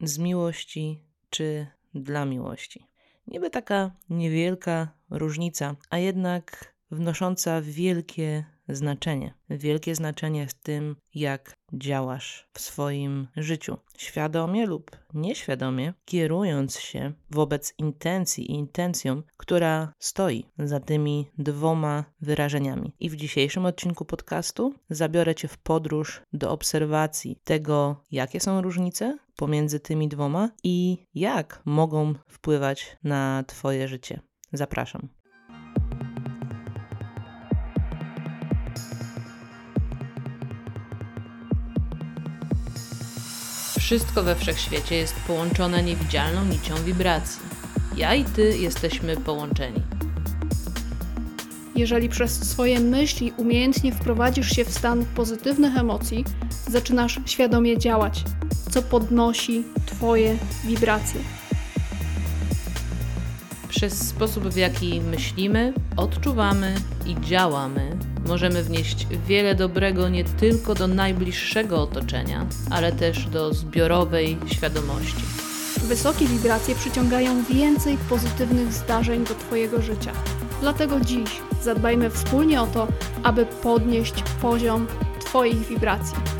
z miłości czy dla miłości. Niby taka niewielka różnica, a jednak wnosząca wielkie znaczenie. Wielkie znaczenie w tym, jak działasz w swoim życiu. Świadomie lub nieświadomie, kierując się wobec intencji i intencją, która stoi za tymi dwoma wyrażeniami. I w dzisiejszym odcinku podcastu zabiorę Cię w podróż do obserwacji tego, jakie są różnice pomiędzy tymi dwoma i jak mogą wpływać na Twoje życie. Zapraszam. Wszystko we wszechświecie jest połączone niewidzialną nicią wibracji. Ja i ty jesteśmy połączeni. Jeżeli przez swoje myśli umiejętnie wprowadzisz się w stan pozytywnych emocji, zaczynasz świadomie działać, co podnosi Twoje wibracje. Przez sposób, w jaki myślimy, odczuwamy i działamy, możemy wnieść wiele dobrego nie tylko do najbliższego otoczenia, ale też do zbiorowej świadomości. Wysokie wibracje przyciągają więcej pozytywnych zdarzeń do Twojego życia. Dlatego dziś zadbajmy wspólnie o to, aby podnieść poziom Twoich wibracji.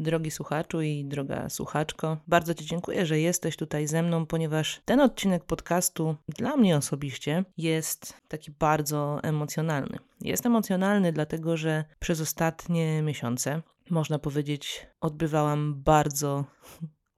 Drogi słuchaczu i droga słuchaczko, bardzo Ci dziękuję, że jesteś tutaj ze mną, ponieważ ten odcinek podcastu dla mnie osobiście jest taki bardzo emocjonalny. Jest emocjonalny, dlatego że przez ostatnie miesiące, można powiedzieć, odbywałam bardzo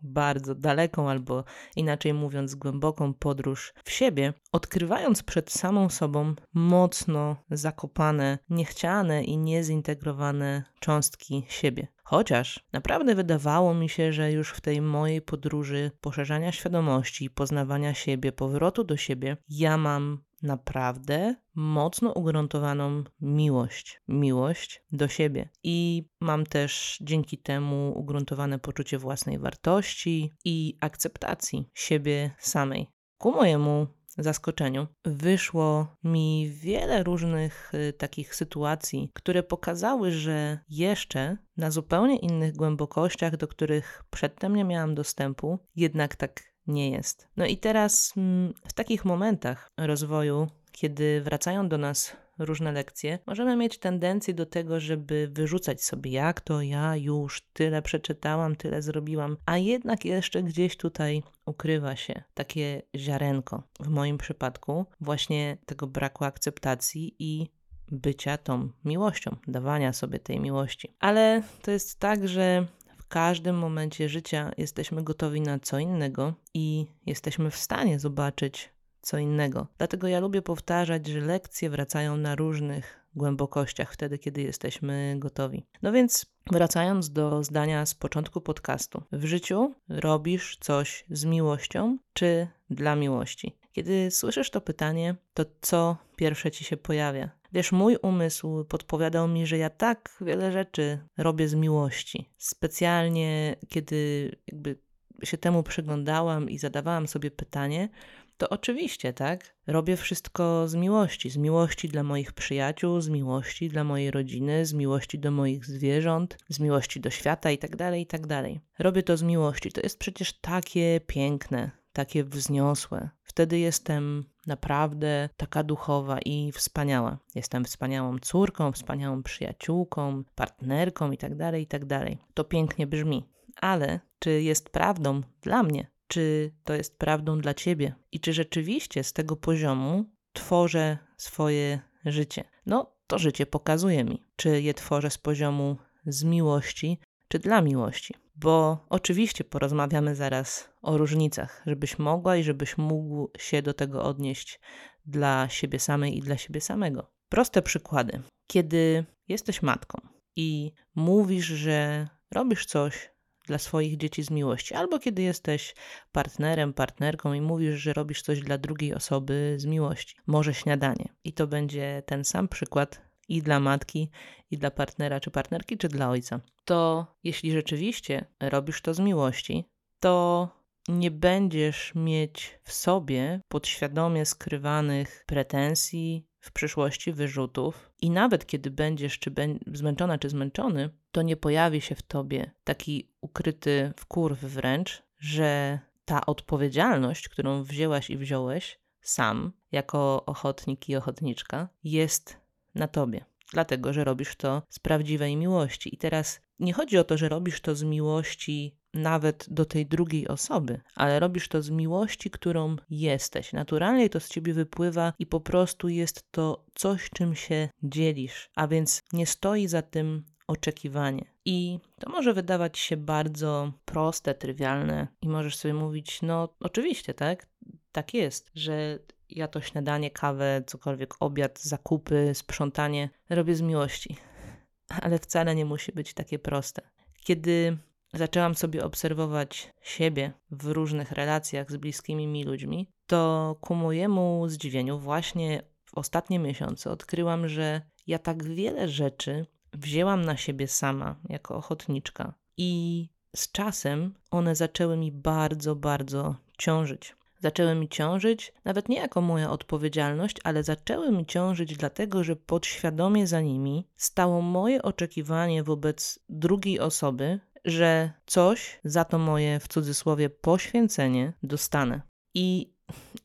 bardzo daleką, albo inaczej mówiąc, głęboką podróż w siebie, odkrywając przed samą sobą mocno zakopane, niechciane i niezintegrowane cząstki siebie. Chociaż naprawdę wydawało mi się, że już w tej mojej podróży poszerzania świadomości, poznawania siebie, powrotu do siebie, ja mam naprawdę mocno ugruntowaną miłość, miłość do siebie. I mam też dzięki temu ugruntowane poczucie własnej wartości i akceptacji siebie samej. Ku mojemu zaskoczeniu wyszło mi wiele różnych y, takich sytuacji, które pokazały, że jeszcze na zupełnie innych głębokościach, do których przedtem nie miałam dostępu, jednak tak nie jest. No i teraz mm, w takich momentach rozwoju, kiedy wracają do nas różne lekcje, możemy mieć tendencję do tego, żeby wyrzucać sobie, jak to ja już tyle przeczytałam, tyle zrobiłam, a jednak jeszcze gdzieś tutaj ukrywa się takie ziarenko. W moim przypadku właśnie tego braku akceptacji i bycia tą miłością, dawania sobie tej miłości. Ale to jest tak, że każdym momencie życia jesteśmy gotowi na co innego i jesteśmy w stanie zobaczyć co innego. Dlatego ja lubię powtarzać, że lekcje wracają na różnych głębokościach wtedy, kiedy jesteśmy gotowi. No więc wracając do zdania z początku podcastu. W życiu robisz coś z miłością czy dla miłości? Kiedy słyszysz to pytanie, to co pierwsze ci się pojawia? Wiesz, mój umysł podpowiadał mi, że ja tak wiele rzeczy robię z miłości. Specjalnie, kiedy jakby się temu przyglądałam i zadawałam sobie pytanie, to oczywiście, tak? Robię wszystko z miłości, z miłości dla moich przyjaciół, z miłości dla mojej rodziny, z miłości do moich zwierząt, z miłości do świata itd., tak itd. Tak Robię to z miłości. To jest przecież takie piękne, takie wzniosłe. Wtedy jestem naprawdę taka duchowa i wspaniała. Jestem wspaniałą córką, wspaniałą przyjaciółką, partnerką itd., tak itd. To pięknie brzmi. Ale czy jest prawdą dla mnie? czy to jest prawdą dla ciebie i czy rzeczywiście z tego poziomu tworzę swoje życie. No, to życie pokazuje mi, czy je tworzę z poziomu z miłości, czy dla miłości. Bo oczywiście porozmawiamy zaraz o różnicach, żebyś mogła i żebyś mógł się do tego odnieść dla siebie samej i dla siebie samego. Proste przykłady. Kiedy jesteś matką i mówisz, że robisz coś dla swoich dzieci z miłości, albo kiedy jesteś partnerem, partnerką i mówisz, że robisz coś dla drugiej osoby z miłości. Może śniadanie. I to będzie ten sam przykład i dla matki, i dla partnera czy partnerki, czy dla ojca. To jeśli rzeczywiście robisz to z miłości, to nie będziesz mieć w sobie podświadomie skrywanych pretensji, w przyszłości wyrzutów, i nawet kiedy będziesz czy zmęczona, czy zmęczony, to nie pojawi się w tobie taki ukryty wkurw wręcz, że ta odpowiedzialność, którą wzięłaś i wziąłeś sam, jako ochotnik i ochotniczka, jest na tobie. Dlatego, że robisz to z prawdziwej miłości. I teraz nie chodzi o to, że robisz to z miłości nawet do tej drugiej osoby, ale robisz to z miłości, którą jesteś. Naturalnie to z ciebie wypływa i po prostu jest to coś, czym się dzielisz, a więc nie stoi za tym oczekiwanie. I to może wydawać się bardzo proste, trywialne, i możesz sobie mówić: No, oczywiście, tak? Tak jest, że ja to śniadanie, kawę, cokolwiek, obiad, zakupy, sprzątanie robię z miłości. Ale wcale nie musi być takie proste. Kiedy zaczęłam sobie obserwować siebie w różnych relacjach z bliskimi mi ludźmi, to ku mojemu zdziwieniu właśnie w ostatnie miesiące odkryłam, że ja tak wiele rzeczy wzięłam na siebie sama jako ochotniczka i z czasem one zaczęły mi bardzo, bardzo ciążyć. Zaczęły mi ciążyć nawet nie jako moja odpowiedzialność, ale zaczęły mi ciążyć dlatego, że podświadomie za nimi stało moje oczekiwanie wobec drugiej osoby, że coś za to moje w cudzysłowie poświęcenie dostanę. I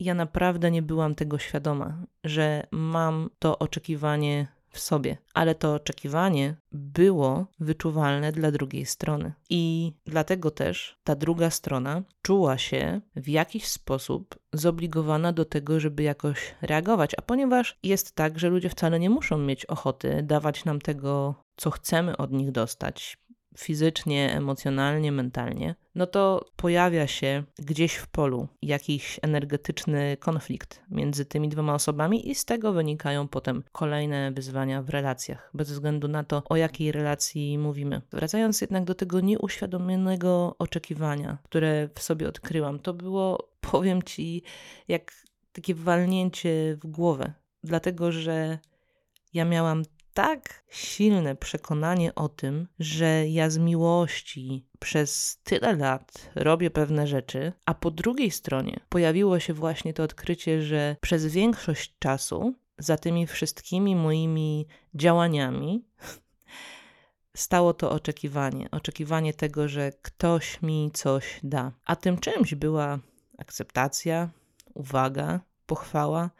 ja naprawdę nie byłam tego świadoma, że mam to oczekiwanie w sobie, ale to oczekiwanie było wyczuwalne dla drugiej strony. I dlatego też ta druga strona czuła się w jakiś sposób zobligowana do tego, żeby jakoś reagować. A ponieważ jest tak, że ludzie wcale nie muszą mieć ochoty dawać nam tego, co chcemy od nich dostać, fizycznie, emocjonalnie, mentalnie, no to pojawia się gdzieś w polu jakiś energetyczny konflikt między tymi dwoma osobami i z tego wynikają potem kolejne wyzwania w relacjach, bez względu na to, o jakiej relacji mówimy. Wracając jednak do tego nieuświadomionego oczekiwania, które w sobie odkryłam, to było, powiem ci, jak takie walnięcie w głowę, dlatego że ja miałam tak silne przekonanie o tym, że ja z miłości przez tyle lat robię pewne rzeczy, a po drugiej stronie pojawiło się właśnie to odkrycie, że przez większość czasu za tymi wszystkimi moimi działaniami stało to oczekiwanie. Oczekiwanie tego, że ktoś mi coś da. A tym czymś była akceptacja, uwaga, pochwała.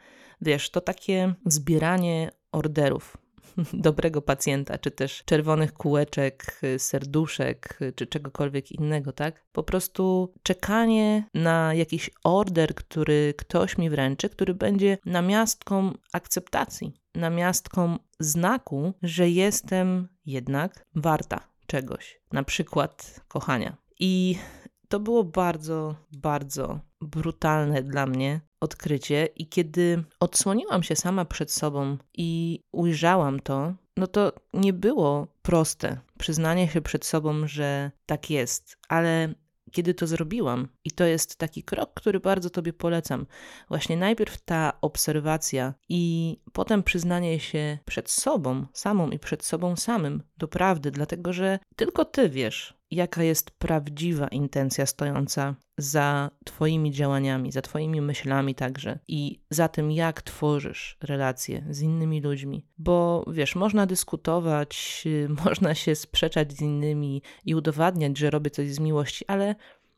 Wiesz, to takie zbieranie orderów dobrego pacjenta, czy też czerwonych kółeczek, serduszek, czy czegokolwiek innego, tak? Po prostu czekanie na jakiś order, który ktoś mi wręczy, który będzie namiastką akceptacji, namiastką znaku, że jestem jednak warta czegoś, na przykład kochania. I to było bardzo, bardzo brutalne dla mnie odkrycie, i kiedy odsłoniłam się sama przed sobą i ujrzałam to, no to nie było proste przyznanie się przed sobą, że tak jest, ale kiedy to zrobiłam, i to jest taki krok, który bardzo Tobie polecam, właśnie najpierw ta obserwacja i potem przyznanie się przed sobą samą i przed sobą samym do prawdy, dlatego że tylko Ty wiesz, jaka jest prawdziwa intencja stojąca za Twoimi działaniami, za Twoimi myślami także i za tym, jak tworzysz relacje z innymi ludźmi. Bo wiesz, można dyskutować, można się sprzeczać z innymi i udowadniać, że robię coś z miłości, ale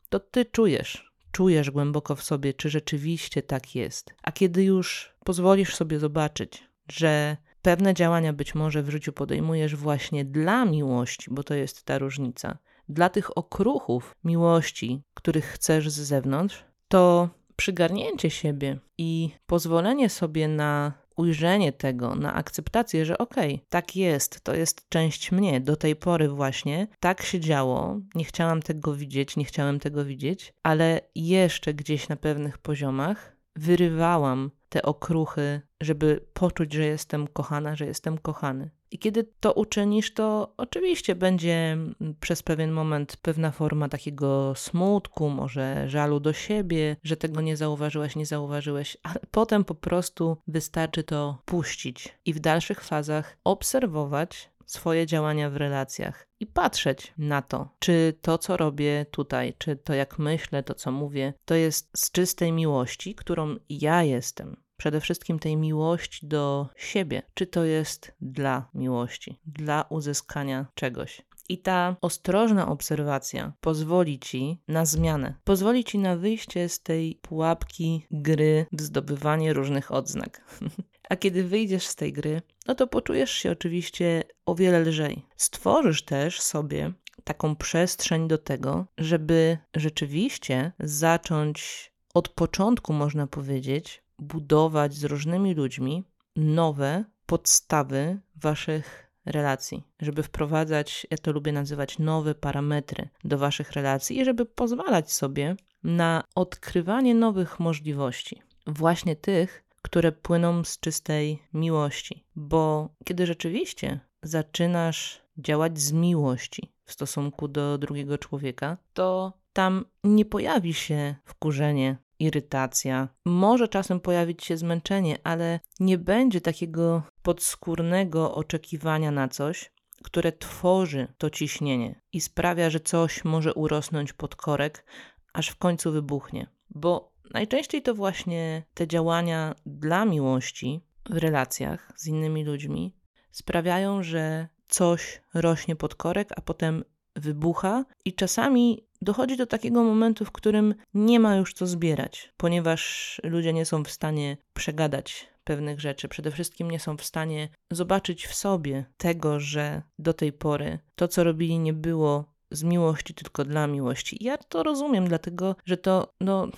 to Ty czujesz. Czujesz głęboko w sobie, czy rzeczywiście tak jest. A kiedy już pozwolisz sobie zobaczyć, że pewne działania być może w życiu podejmujesz właśnie dla miłości, bo to jest ta różnica, dla tych okruchów miłości, których chcesz z zewnątrz, to przygarnięcie siebie i pozwolenie sobie na ujrzenie tego, na akceptację, że okej, okay, tak jest, to jest część mnie. Do tej pory właśnie tak się działo, nie chciałam tego widzieć, nie chciałem tego widzieć, ale jeszcze gdzieś na pewnych poziomach wyrywałam te okruchy, żeby poczuć, że jestem kochana, że jestem kochany. I kiedy to uczynisz, to oczywiście będzie przez pewien moment pewna forma takiego smutku, może żalu do siebie, że tego nie zauważyłeś, nie zauważyłeś, ale potem po prostu wystarczy to puścić i w dalszych fazach obserwować swoje działania w relacjach i patrzeć na to, czy to, co robię tutaj, czy to, jak myślę, to, co mówię, to jest z czystej miłości, którą ja jestem. Przede wszystkim tej miłości do siebie, czy to jest dla miłości, dla uzyskania czegoś. I ta ostrożna obserwacja pozwoli ci na zmianę, pozwoli ci na wyjście z tej pułapki gry w zdobywanie różnych odznak. A kiedy wyjdziesz z tej gry, no to poczujesz się oczywiście o wiele lżej. Stworzysz też sobie taką przestrzeń do tego, żeby rzeczywiście zacząć od początku, można powiedzieć, budować z różnymi ludźmi nowe podstawy waszych relacji, żeby wprowadzać, ja to lubię nazywać, nowe parametry do waszych relacji i żeby pozwalać sobie na odkrywanie nowych możliwości. Właśnie tych, które płyną z czystej miłości. Bo kiedy rzeczywiście zaczynasz działać z miłości w stosunku do drugiego człowieka, to tam nie pojawi się wkurzenie, irytacja. Może czasem pojawić się zmęczenie, ale nie będzie takiego podskórnego oczekiwania na coś, które tworzy to ciśnienie i sprawia, że coś może urosnąć pod korek, aż w końcu wybuchnie. Bo Najczęściej to właśnie te działania dla miłości w relacjach z innymi ludźmi sprawiają, że coś rośnie pod korek, a potem wybucha, i czasami dochodzi do takiego momentu, w którym nie ma już co zbierać, ponieważ ludzie nie są w stanie przegadać pewnych rzeczy. Przede wszystkim nie są w stanie zobaczyć w sobie tego, że do tej pory to, co robili, nie było z miłości, tylko dla miłości. Ja to rozumiem, dlatego że to, no,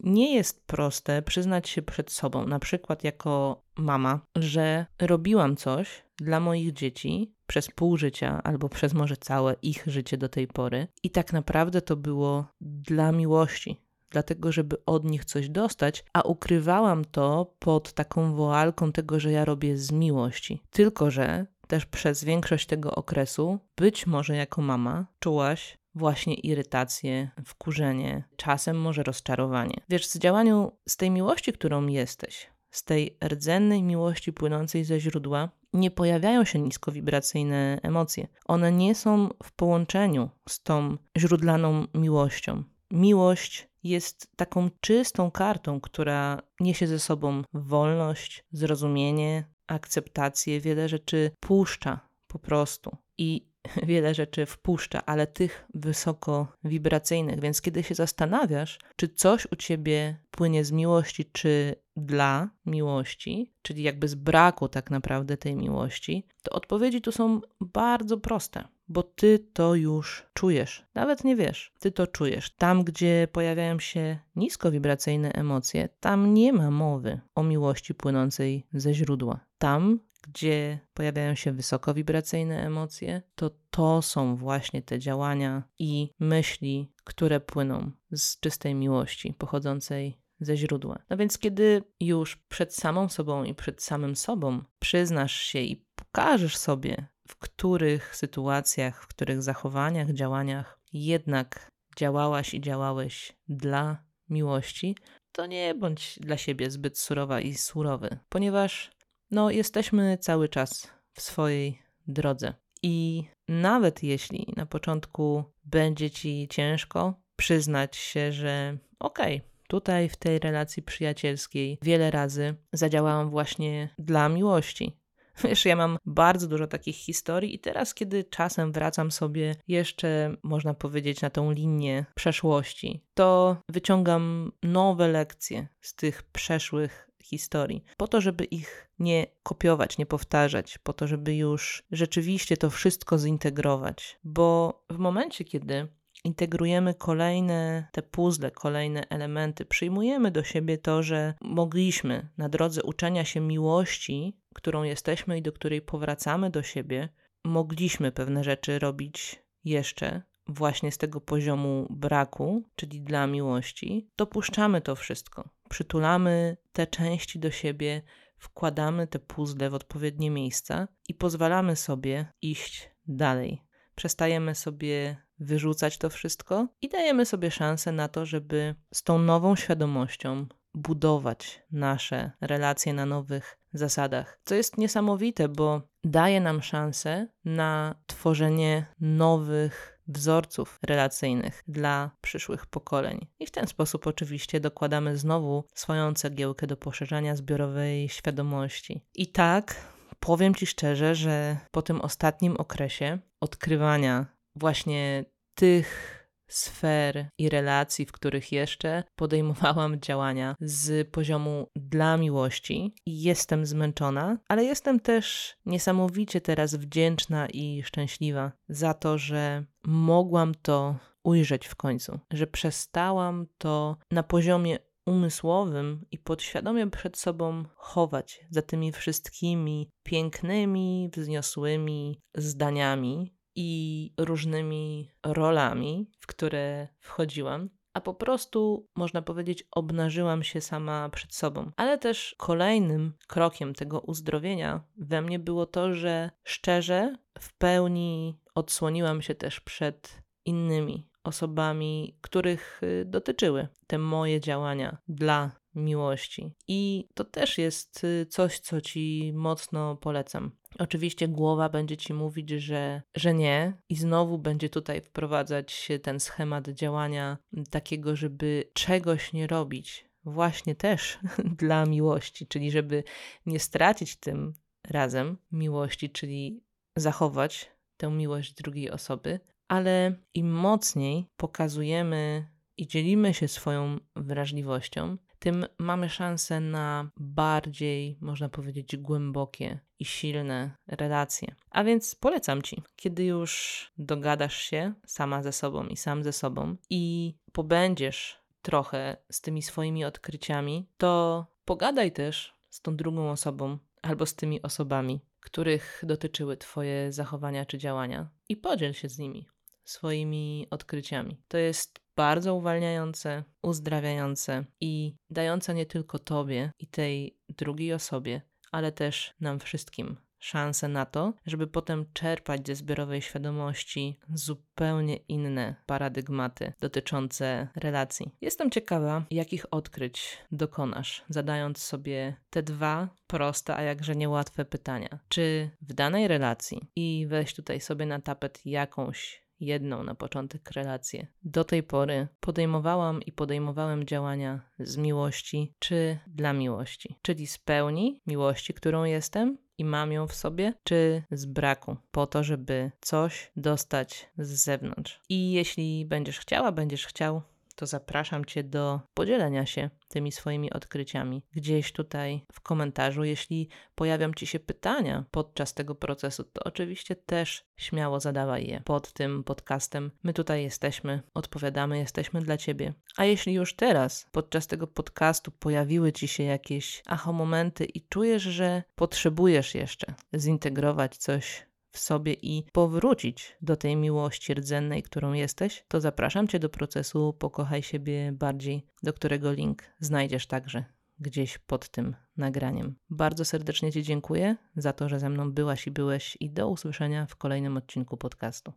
nie jest proste przyznać się przed sobą, na przykład jako mama, że robiłam coś dla moich dzieci przez pół życia albo przez może całe ich życie do tej pory i tak naprawdę to było dla miłości, dlatego żeby od nich coś dostać, a ukrywałam to pod taką woalką tego, że ja robię z miłości. Tylko, że też przez większość tego okresu, być może jako mama, czułaś, właśnie irytację, wkurzenie, czasem może rozczarowanie. Wiesz, z działaniu, z tej miłości, którą jesteś, z tej rdzennej miłości płynącej ze źródła, nie pojawiają się niskowibracyjne emocje. One nie są w połączeniu z tą źródlaną miłością. Miłość jest taką czystą kartą, która niesie ze sobą wolność, zrozumienie, akceptację, wiele rzeczy puszcza po prostu. I wiele rzeczy wpuszcza, ale tych wysoko wibracyjnych. Więc kiedy się zastanawiasz, czy coś u ciebie płynie z miłości, czy dla miłości, czyli jakby z braku tak naprawdę tej miłości, to odpowiedzi tu są bardzo proste, bo ty to już czujesz. Nawet nie wiesz, ty to czujesz. Tam, gdzie pojawiają się niskowibracyjne emocje, tam nie ma mowy o miłości płynącej ze źródła. Tam gdzie pojawiają się wysokowibracyjne emocje, to to są właśnie te działania i myśli, które płyną z czystej miłości, pochodzącej ze źródła. No więc, kiedy już przed samą sobą i przed samym sobą przyznasz się i pokażesz sobie, w których sytuacjach, w których zachowaniach, działaniach jednak działałaś i działałeś dla miłości, to nie bądź dla siebie zbyt surowa i surowy, ponieważ no, jesteśmy cały czas w swojej drodze. I nawet jeśli na początku będzie ci ciężko przyznać się, że okej, okay, tutaj w tej relacji przyjacielskiej wiele razy zadziałałam właśnie dla miłości. Wiesz, ja mam bardzo dużo takich historii, i teraz, kiedy czasem wracam sobie jeszcze, można powiedzieć, na tą linię przeszłości, to wyciągam nowe lekcje z tych przeszłych historii, po to, żeby ich nie kopiować, nie powtarzać, po to, żeby już rzeczywiście to wszystko zintegrować. Bo w momencie, kiedy integrujemy kolejne te puzzle, kolejne elementy, przyjmujemy do siebie to, że mogliśmy na drodze uczenia się miłości, którą jesteśmy i do której powracamy do siebie, mogliśmy pewne rzeczy robić jeszcze, właśnie z tego poziomu braku, czyli dla miłości, dopuszczamy to wszystko. Przytulamy te części do siebie, wkładamy te puzzle w odpowiednie miejsca i pozwalamy sobie iść dalej. Przestajemy sobie wyrzucać to wszystko i dajemy sobie szansę na to, żeby z tą nową świadomością budować nasze relacje na nowych zasadach. Co jest niesamowite, bo daje nam szansę na tworzenie nowych wzorców relacyjnych dla przyszłych pokoleń. I w ten sposób oczywiście dokładamy znowu swoją cegiełkę do poszerzania zbiorowej świadomości. I tak powiem Ci szczerze, że po tym ostatnim okresie odkrywania właśnie tych sfer i relacji, w których jeszcze podejmowałam działania z poziomu dla miłości. Jestem zmęczona, ale jestem też niesamowicie teraz wdzięczna i szczęśliwa za to, że mogłam to ujrzeć w końcu, że przestałam to na poziomie umysłowym i podświadomie przed sobą chować za tymi wszystkimi pięknymi, wzniosłymi zdaniami, i różnymi rolami, w które wchodziłam, a po prostu, można powiedzieć, obnażyłam się sama przed sobą. Ale też kolejnym krokiem tego uzdrowienia we mnie było to, że szczerze, w pełni odsłoniłam się też przed innymi osobami, których y, dotyczyły te moje działania dla miłości. I to też jest y, coś, co ci mocno polecam. Oczywiście głowa będzie ci mówić, że, że nie, i znowu będzie tutaj wprowadzać ten schemat działania takiego, żeby czegoś nie robić, właśnie też dla miłości, czyli żeby nie stracić tym razem miłości, czyli zachować tę miłość drugiej osoby, ale im mocniej pokazujemy i dzielimy się swoją wrażliwością, tym mamy szansę na bardziej, można powiedzieć, głębokie i silne relacje. A więc polecam ci, kiedy już dogadasz się sama ze sobą i sam ze sobą i pobędziesz trochę z tymi swoimi odkryciami, to pogadaj też z tą drugą osobą albo z tymi osobami, których dotyczyły Twoje zachowania czy działania i podziel się z nimi swoimi odkryciami. To jest bardzo uwalniające, uzdrawiające i dające nie tylko Tobie i tej drugiej osobie, ale też nam wszystkim szansę na to, żeby potem czerpać ze zbiorowej świadomości zupełnie inne paradygmaty dotyczące relacji. Jestem ciekawa, jakich odkryć dokonasz, zadając sobie te dwa proste, a jakże niełatwe pytania. Czy w danej relacji i weź tutaj sobie na tapet jakąś jedną na początek relację. Do tej pory podejmowałam i podejmowałem działania z miłości czy dla miłości, czyli z pełni miłości, którą jestem i mam ją w sobie, czy z braku, po to, żeby coś dostać z zewnątrz. I jeśli będziesz chciała, będziesz chciał, to zapraszam Cię do podzielenia się tymi swoimi odkryciami gdzieś tutaj w komentarzu. Jeśli pojawią Ci się pytania podczas tego procesu, to oczywiście też śmiało zadawaj je pod tym podcastem. My tutaj jesteśmy, odpowiadamy, jesteśmy dla Ciebie. A jeśli już teraz podczas tego podcastu pojawiły Ci się jakieś aha momenty i czujesz, że potrzebujesz jeszcze zintegrować coś w sobie i powrócić do tej miłości rdzennej, którą jesteś, to zapraszam Cię do procesu Pokochaj siebie bardziej, do którego link znajdziesz także gdzieś pod tym nagraniem. Bardzo serdecznie Ci dziękuję za to, że ze mną byłaś i byłeś i do usłyszenia w kolejnym odcinku podcastu.